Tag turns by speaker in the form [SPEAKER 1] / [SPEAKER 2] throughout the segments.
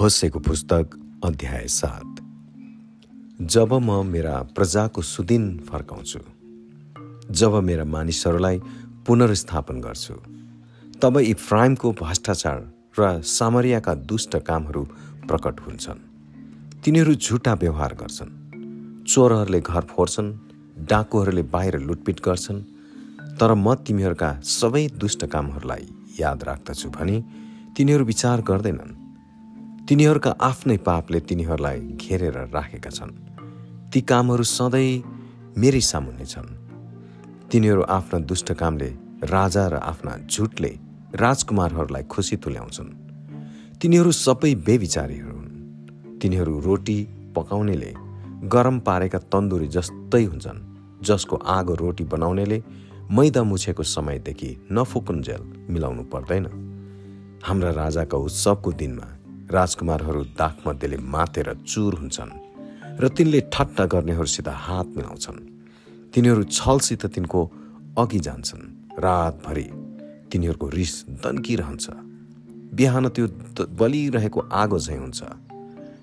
[SPEAKER 1] होसेको पुस्तक अध्याय सात। जब म मेरा प्रजाको सुदिन फर्काउँछु जब मेरा मानिसहरूलाई पुनर्स्थापन गर्छु तब इफ्राइमको भ्रष्टाचार र सामरियाका दुष्ट कामहरू प्रकट हुन्छन्। तिनीहरू झुटा व्यवहार गर्छन्। चोरहरूले घर फोर्छन् डाकुहरूले बाहिर लुटपिट गर्छन् तर म तिमीहरूका सबै दुष्ट कामहरूलाई याद राख्दछु भने तिनीहरू विचार गर्दैनन्। तिनीहरूका आफ्नै पापले तिनीहरूलाई घेरेर राखेका छन्। ती कामहरू सधैँ मेरै सामुन्ने छन्। तिनीहरू आफ्ना दुष्ट कामले राजा र आफ्ना झुटले राजकुमारहरूलाई खुसी तुल्याउँछन्। तिनीहरू सबै बेविचारीहरू हुन्। तिनीहरू रोटी पकाउनेले गरम पारेका तन्दुरी जस्तै हुन्छन् जसको आगो रोटी बनाउनेले मैदा मुछेको समयदेखि नफुकुन्जेल मिलाउनु पर्दैन। हाम्रा राजाका उत्सवको दिनमा राजकुमारहरू दाखमध्येले मातेर चुर हुन्छन् र तिनले ठट्टा गर्नेहरूसित हात मिलाउँछन्। तिनीहरू छलसित तिनको अघि जान्छन्। रातभरि तिनीहरूको रिस दन्किरहन्छ बिहान त्यो बलिरहेको आगो झैँ हुन्छ।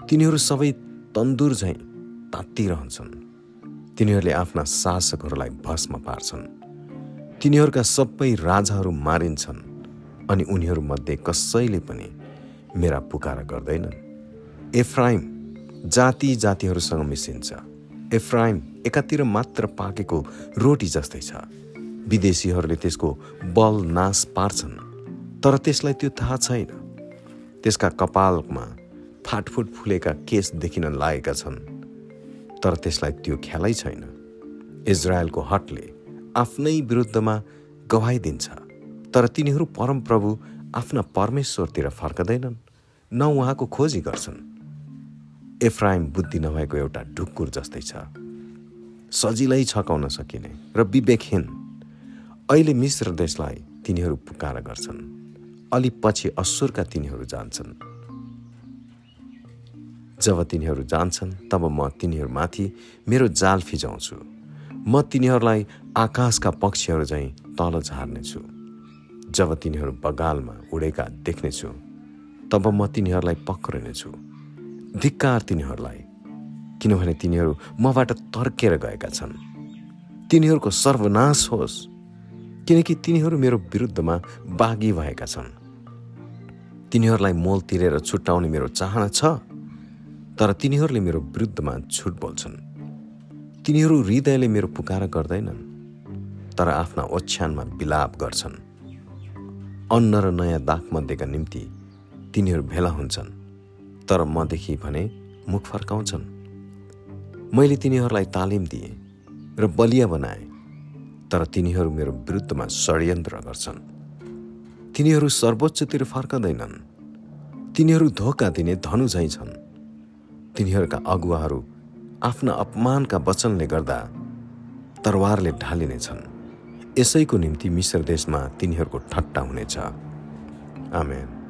[SPEAKER 1] तिनीहरू सबै तन्दुर झैँ तात्तिरहन्छन् तिनीहरूले आफ्ना शासकहरूलाई भस्म पार्छन्। तिनीहरूका सबै राजाहरू मारिन्छन् अनि उनीहरूमध्ये कसैले पनि मेरा पुकार गर्दैनन् एफ्राइम जाति जातिहरूसँग मिसिन्छ। एफ्राइम एकातिर मात्र पाकेको रोटी जस्तै छ। विदेशीहरूले त्यसको बल नाश पार्छन् तर त्यसलाई त्यो थाहा छैन। त्यसका कपालमा फाटफुट फुलेका केस देखिन लागेका छन् तर त्यसलाई त्यो ख्यालै छैन। इजरायलको हटले आफ्नै विरुद्धमा गवाई दिन्छ तर तिनीहरू परमप्रभु आफ्ना परमेश्वरतिर फर्कदैनन् न उहाँको खोजी गर्छन्। एफ्राइम बुद्धि नभएको एउटा ढुक्कुर जस्तै छ। सजिलै छकाउन सकिने र विवेकहीन। अहिले मिश्र देशलाई तिनीहरू पुकार गर्छन्। अलि पछि असुरका तिनीहरू जान्छन्। जब तिनीहरू जान्छन् तब म तिनीहरूमाथि मेरो जाल फिजाउँछु। म तिनीहरूलाई आकाशका पक्षीहरू झैँ तल झार्नेछु। जब तिनीहरू बगालमा उडेका देख्नेछु तब म तिनीहरूलाई पक्रिनेछु। धिक्कार तिनीहरूलाई किनभने तिनीहरू मबाट तर्केर गएका छन्। तिनीहरूको सर्वनाश होस् किनकि तिनीहरू मेरो विरुद्धमा बागी भएका छन्। तिनीहरूलाई मोल तिरेर छुट्याउने मेरो चाहना छ तर तिनीहरूले मेरो विरुद्धमा झुट बोल्छन्। तिनीहरू हृदयले मेरो पुकार गर्दैनन् तर आफ्ना ओछ्यानमा विलाप गर्छन्। अन्न र नयाँ दागमध्येका निम्ति तिनीहरू भेला हुन्छन् तर मदेखि भने मुख फर्काउँछन्। मैले तिनीहरूलाई तालिम दिएँ र बलिया बनाएँ तर तिनीहरू मेरो विरुद्धमा षड्यन्त्र गर्छन्। तिनीहरू सर्वोच्चतिर फर्कँदैनन्। तिनीहरू धोका दिने धनु झैँ छन्। तिनीहरूका अगुवाहरू आफ्ना अपमानका वचनले गर्दा तरवारले ढालिनेछन्। यसैको निम्ति मिश्र देशमा तिनीहरूको ठट्टा हुनेछ। आमेन।